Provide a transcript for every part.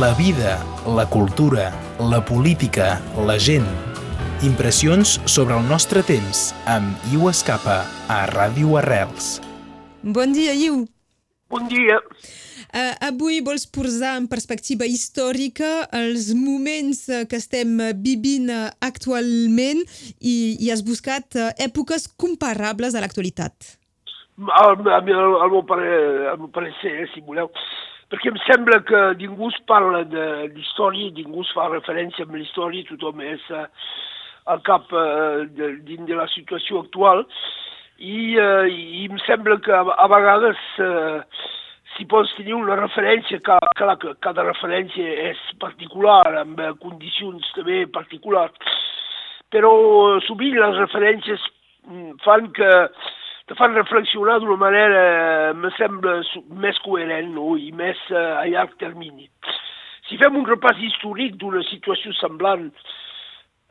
la vida, la cultura, la política, la gent. Impressions sobre el nostre temps amb Iu Escapa a Ràdio Arrels. Bon dia, Iu. Bon dia. Uh, avui vols posar en perspectiva històrica els moments uh, que estem uh, vivint actualment i, i has buscat èpoques comparables a l'actualitat. Al, al, al, meu pare, al parecer, eh, si voleu, perquè em sembla que ningú es parla de l'història, ningú es fa referència amb l'història, tothom és uh, al cap uh, de, dins de la situació actual, i, uh, i em sembla que a, a vegades uh, si pots tenir una referència, que, clar, que cada referència és particular, amb condicions també particulars, però sovint les referències fan que te fan reflexionar d'una manera, me sembla, més coherent no? i més uh, a llarg termini. Si fem un repàs històric d'una situació semblant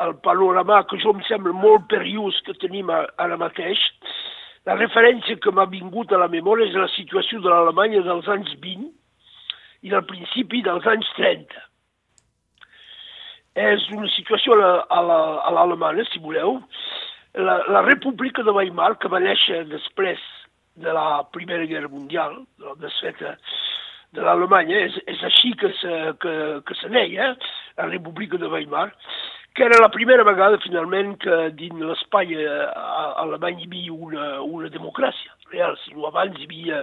al panorama que jo em sembla molt perillós que tenim ara mateix, la referència que m'ha vingut a la memòria és la situació de l'Alemanya dels anys 20 i del principi dels anys 30. És una situació a l'Alemanya, si voleu, la, la República de Weimar, que va néixer després de la Primera Guerra Mundial, de la desfeta de l'Alemanya, és, és així que se, que, que se neia, la República de Weimar, que era la primera vegada, finalment, que dins l'espai alemany hi havia una, una democràcia real, si no abans hi havia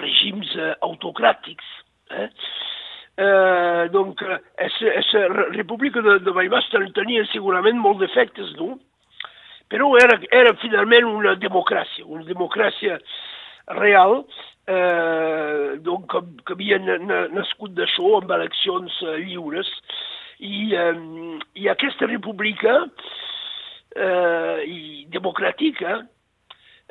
regims autocràtics. Eh? Eh, donc, aquesta República de, de Weimar tenia segurament molt d'efectes, no? Però era, era finalment una democràcia, una democràcia real, eh, donc, que, que havia nascut d'això amb eleccions eh, lliures. I, eh, I aquesta república eh, i democràtica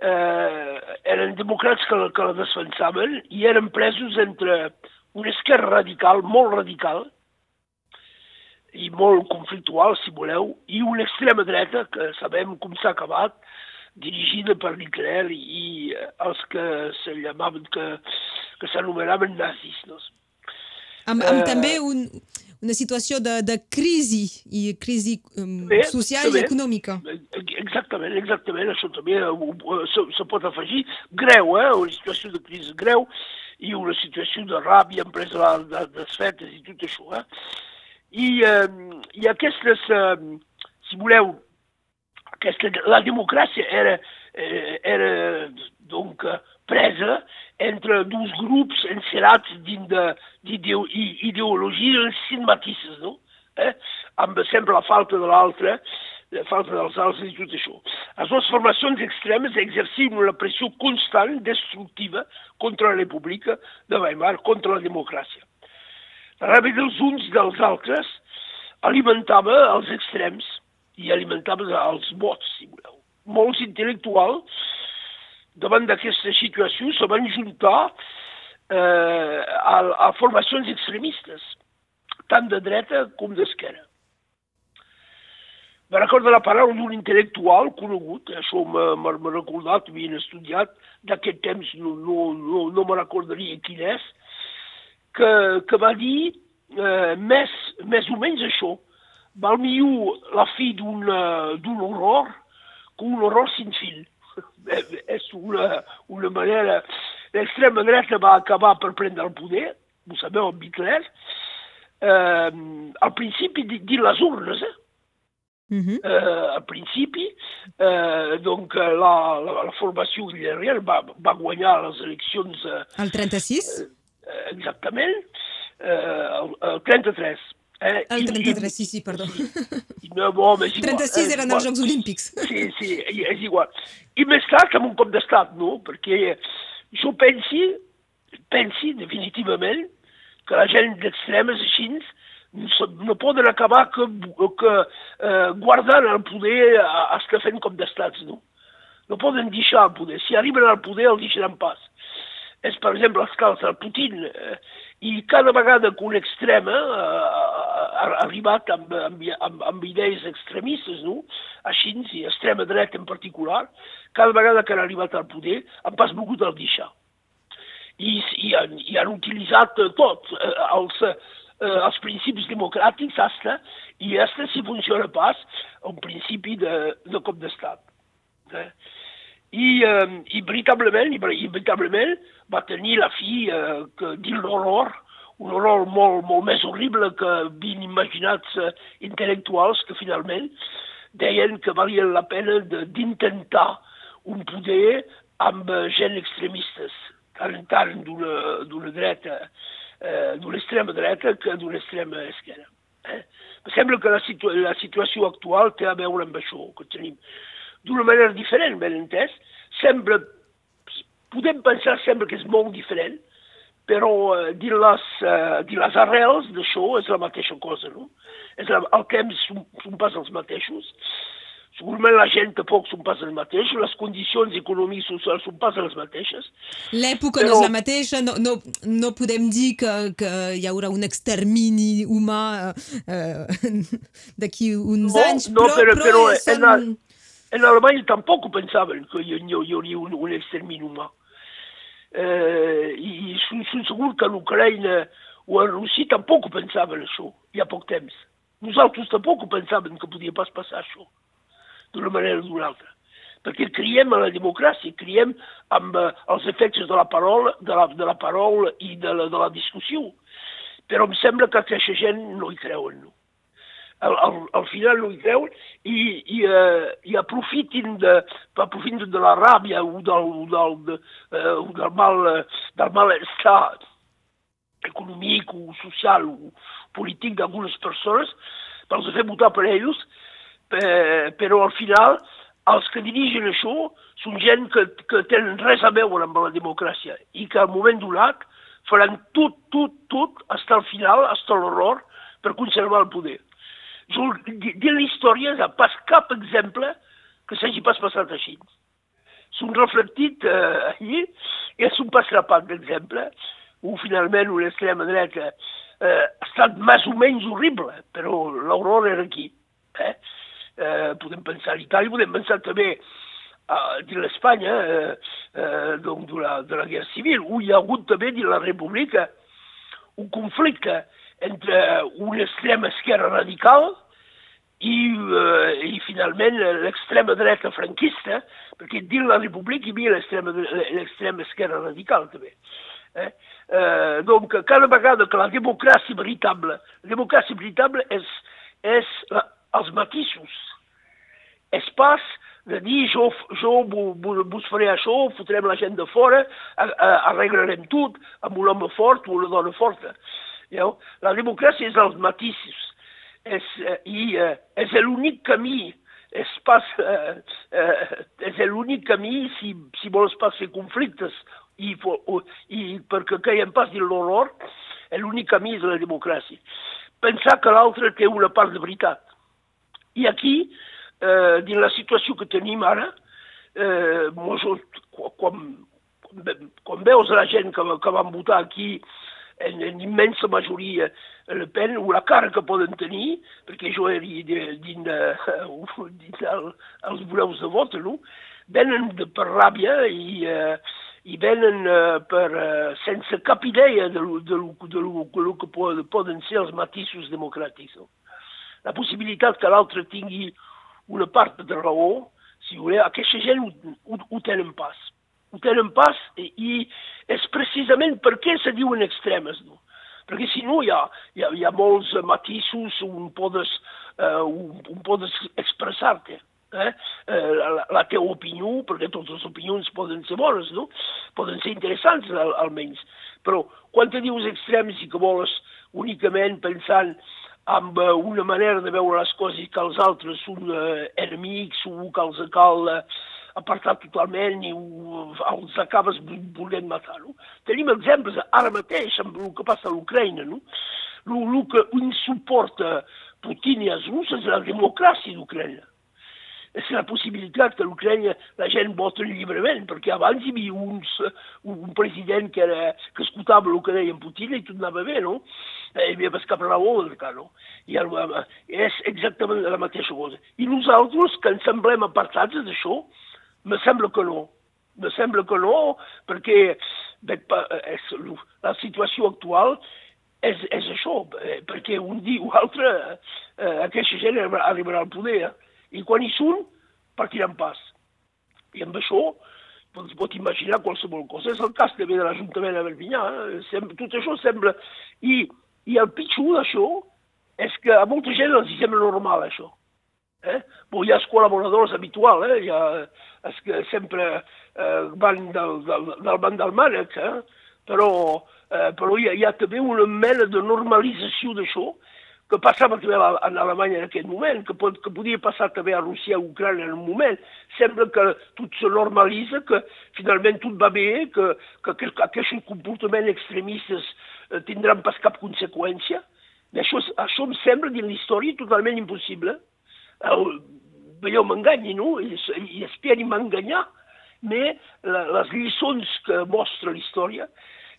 eh, eren democrats que, que la defensaven i eren presos entre una esquerra radical, molt radical, i molt conflictual, si voleu, i una extrema dreta, que sabem com s'ha acabat, dirigida per Hitler i els que se llamaven, que, que s'anomenaven nazis. No? Amb, amb uh, també un, una situació de, de crisi, i crisi um, bé, social bé, i econòmica. Exactament, exactament, això també se, se pot afegir. Greu, eh? Una situació de crisi greu i una situació de ràbia empresa de, de, de fetes i tot això, eh? I, eh, i aquestes, eh, si voleu, aquesta, la democràcia era, eh, era donc, presa entre dos grups encerats dins d'ideologies cinmatisses, no? Eh? amb sempre la falta de l'altre, la falta dels altres i tot això. Les dues formacions extremes exercien una pressió constant, destructiva, contra la República de Weimar, contra la democràcia. La ràbia dels uns dels altres alimentava els extrems i alimentava els vots, si voleu. Molts intel·lectuals, davant d'aquesta situació, se van juntar eh, a, a formacions extremistes, tant de dreta com d'esquerra. Me recordo la paraula d'un intel·lectual conegut, això m'ha recordat, havien estudiat, d'aquest temps no, no, no, no me recordaria quin és, que, que va dir eh, més, més o menys això. Val millor la fi d'un horror que un horror sin fil. És una, una manera... L'extrema dreta va acabar per prendre el poder, ho sabeu, amb Hitler, eh, al principi dins les urnes, eh? Uh -huh. eh, al principi, eh, donc, la, la, la formació hitleriana va, va guanyar les eleccions... Eh, el 36? Eh, exactament, eh, el, el 33. Eh, el 33, i, sí, sí, perdó. I, no, bon, és igual. 36 és eren els Jocs Olímpics. Sí, sí, és igual. I més tard amb un cop d'estat, no? Perquè jo pensi, pensi definitivament que la gent d'extremes així no poden acabar que, que eh, guardant el poder fins que fent cop d'estats, no? No poden deixar el poder. Si arriben al poder, el deixaran pas. És, per exemple, el cas del Putin. Eh, I cada vegada que un extrema eh, ha arribat amb, amb, amb, amb idees extremistes, no? així, i extrema dreta en particular, cada vegada que han arribat al poder han pas volgut el deixar. I, i, han, i han utilitzat tot, eh, els, eh, els principis democràtics hasta, i hasta si funciona pas un principi de, de cop d'estat. Eh? I, eh, i veritablement, i, i veritablement va tenir la fi eh, que, dins l'horror, un horror molt, molt més horrible que havien imaginats eh, intel·lectuals que finalment deien que valia la pena d'intentar un poder amb eh, gent extremistes, tant, tant d'una dreta, eh, d'una extrema dreta que d'una extrema esquerra. Eh? Em sembla que la, situa la situació actual té a veure amb això que tenim. D'una manera diferent, ben entès, sembla, podem pensar sempre que és molt diferent, però eh, dins, les, eh, dins les arrels d'això és la mateixa cosa, no? És la, el temps són, són pas els mateixos, Segurament la gent tampoc són pas els mateixos, les condicions econòmiques socials són pas les mateixes. L'època però... no és la mateixa, no, no, no podem dir que, que hi haurà un extermini humà eh, d'aquí uns no, anys, no, però, però, però són... en, en Alemanya tampoc ho pensaven que hi, hi hauria un, un extermini humà. Eh, I són segur que en Ucraïna o en Rússia tampoc ho pensaven això, hi ha poc temps. Nosaltres tampoc ho pensàvem que podia pas passar això d'una manera o d'una altra. Perquè creiem en la democràcia, creiem amb eh, els efectes de la paraula, de la, de la paraula i de la, de la discussió. Però em sembla que aquesta gent no hi creuen, no. Al, al, al final creuen i, i, eh, i aprofitin, de, aprofitin de la ràbia o del, del, de, eh, del, mal, del malestar econòmic o social o polític d'algunes persones per els fer votar per ells eh, però al final els que dirigen això són gent que, que tenen res a veure amb la democràcia i que al moment donat faran tot, tot, tot, fins al final, fins a l'horror, per conservar el poder. De la història hi ha pas cap exemple que s'hagi pas passat així. Són reflectit eh, allí i és un pas rapat d'exemple où finalment una extrema dreta eh, ha estat més o menys horrible, però l'horror era aquí. Eh? eh, podem pensar a Itàlia, podem pensar també eh, de l'Espanya, eh, eh, donc de la, de la guerra civil, on hi ha hagut també de la República un conflicte entre una extrema esquerra radical i, eh, i finalment l'extrema dreta franquista, perquè dins la República hi havia l'extrema esquerra radical també. Eh? Eh, donc, cada vegada que la democràcia veritable, la democràcia veritable és, és la, els matisos és pas de dir jo, jo vos faré això, fotrem la gent de fora, arreglarem tot amb un home fort o una dona forta. You La democràcia és els matisos és, eh, i eh, és l'únic camí és pas eh, eh, és l'únic camí si, si vols pas fer conflictes i, o, i perquè caiem pas dins l'horror, l'únic camí és la democràcia. Pensar que l'altre té una part de veritat. I aquí eh, dins la situació que tenim ara, eh, mos, quan, quan veus la gent que, que van votar aquí en, en immensa majoria Le Pen, o la cara que poden tenir, dins, de, dins el, els bureus de vot, no? venen de, per ràbia i, eh, i venen eh, per, eh, sense cap idea de, de que poden ser els matisos democràtics. No? La possibilitat que l'altre tingui una part de raó, si voleu, aquesta gent ho, ho, ho tenen pas. Tenen pas i, és precisament per què se diuen extremes, no? Perquè si no hi ha, hi ha, hi ha molts matisos on podes, uh, on podes expressar-te. Eh? Uh, la, la teva opinió, perquè totes les opinions poden ser bones, no? Poden ser interessants, al, almenys. Però quan te dius extrems i que vols únicament pensant amb eh, una manera de veure les coses que els altres són eh, enemics o que els cal eh, apartar totalment i ho, els acabes volent matar. No? Tenim exemples ara mateix amb el que passa a l'Ucraïna. No? El, que insuporta Putin i els russos és la democràcia d'Ucraïna és la possibilitat que l'Ucraïna la gent vota lliurement, perquè abans hi havia uns, un president que, era, que escoltava el que deia Putin i tot anava bé, no? Eh, hi havia pas cap raó, no? I el, és exactament la mateixa cosa. I nosaltres, que ens semblem apartats d'això, me sembla que no. Me sembla que no, perquè bé, és, la situació actual és, és això, eh, perquè un dia o altre eh, aquesta gent arribarà al poder i quan hi són partiran pas. I amb això doncs pot imaginar qualsevol cosa. És el cas també de l'Ajuntament de Perpinyà. Eh? Tot això sembla... I, i el pitjor d'això és que a molta gent els sembla normal, això. Eh? Bon, hi ha els col·laboradors habituals, eh? hi ha els que sempre eh, van del, del, del banc del mànec, eh? però, eh, però hi ha, hi ha també una mena de normalització d'això que passava també a, a Alemanya en aquest moment, que, pot, que podia passar també a Rússia a Ucrània en un moment. Sembla que tot se normalitza, que finalment tot va bé, que, que, que aquests comportaments extremistes eh, tindran pas cap conseqüència. I això, això em sembla, dins l'història, totalment impossible. Eh, veieu, m'enganyi, no? I, i esperi m'enganyar, però les lliçons que mostra la història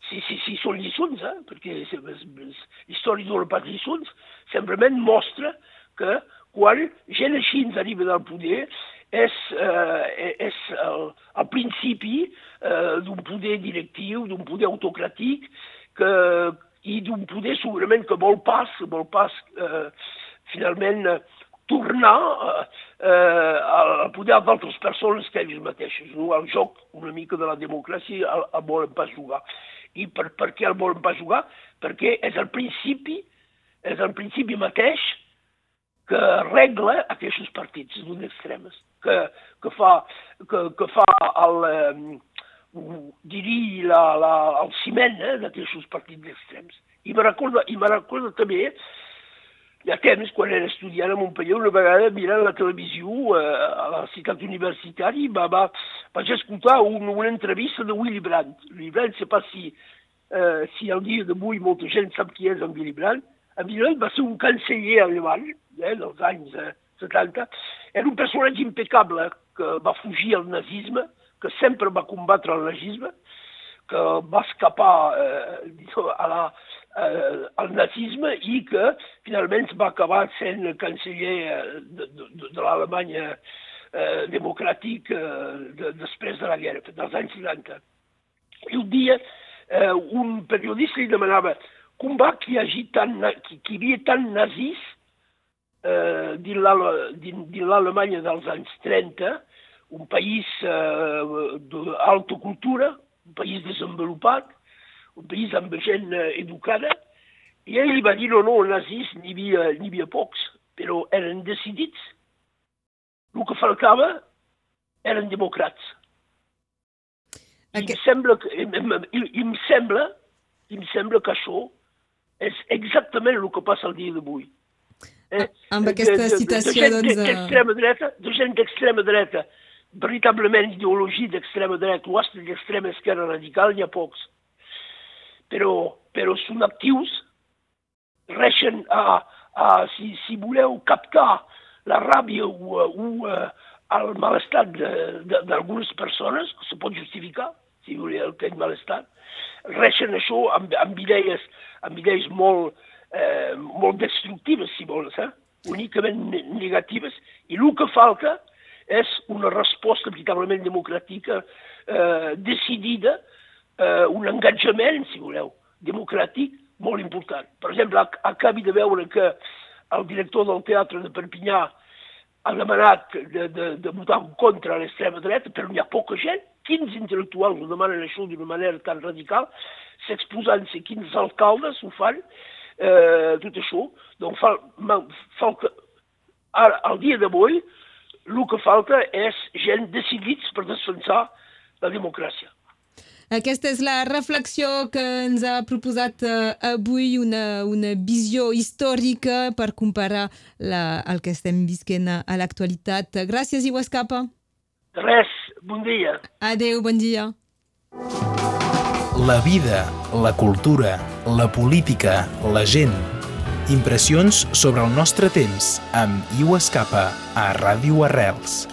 si, si, si són lliçons, eh? perquè l'història dona pas lliçons, simplement mostra que quan gent així ens arriba del poder és, eh, és el, el principi eh, d'un poder directiu, d'un poder autocràtic que, i d'un poder segurament que vol pas, vol pas eh, finalment eh, tornar eh, al poder d'altres persones que ells mateixos. No? El joc una mica de la democràcia el, el volen pas jugar. I per, per què el volen pas jugar? Perquè és el principi, és el principi mateix que regla aquests partits d'un extremes, que, que, fa, que, que fa el, eh, diria la, la, el ciment eh, d'aquests partits extrems. I me recorda, i me recorda també hi ha temps, quan era estudiant a Montpellier, una vegada mirant la televisió eh, a la ciutat universitària, va, va, vaig escoltar un, una entrevista de Willy Brandt. Willy Brandt, sé pas si, eh, si al dia d'avui molta gent sap qui és en Willy Brandt. En Willy Brandt va ser un canceller alemany eh, dels anys eh, 70. Era un personatge impecable que va fugir al nazisme, que sempre va combatre el nazisme, que va escapar eh, a la, eh, el nazisme i que finalment va acabar sent canceller eh, de, de, de l'Alemanya eh, democràtic eh, de, després de la guerra, dels anys 60. I un dia eh, un periodista li demanava com va que hi, hagi tant, que, que hi havia tant nazis eh, dins l'Alemanya dels anys 30, un país eh, d'alta cultura, un país desenvolupat, país amb gent eh, educada, i ell li va dir, no, no, nazis n'hi havia, havia pocs, però eren decidits. El que faltava eren democrats. I em sembla que, em, em, em, sembla, em sembla que això és exactament el que passa el dia d'avui. Eh? Amb aquesta de, de, situació, de, de, doncs... D'extrema dreta, de gent d'extrema dreta, veritablement ideologia d'extrema dreta o d'extrema esquerra radical, n'hi ha pocs però, però són actius, reixen a, a si, si voleu captar la ràbia o, o uh, el malestar d'algunes persones, se pot justificar, si voleu aquest malestar, reixen això amb, amb, idees, amb idees molt, eh, molt destructives, si vols, eh? únicament negatives, i el que falta és una resposta veritablement democràtica eh, decidida eh, un engatjament, si voleu, democràtic molt important. Per exemple, acabi de veure que el director del teatre de Perpinyà ha demanat de, de, de votar contra l'extrema dreta, però n'hi ha poca gent. Quins intel·lectuals ho demanen això d'una manera tan radical? S'exposant-se quins alcaldes ho fan, eh, tot això. Doncs fa, falta, ara, al dia d'avui, el que falta és gent decidits per defensar la democràcia. Aquesta és la reflexió que ens ha proposat uh, avui una, una visió històrica per comparar la, el que estem visquent a, a l'actualitat. Gràcies, Iu Escapa. Res, bon dia. Adeu, bon dia. La vida, la cultura, la política, la gent. Impressions sobre el nostre temps amb Iu Escapa a Ràdio Arrels.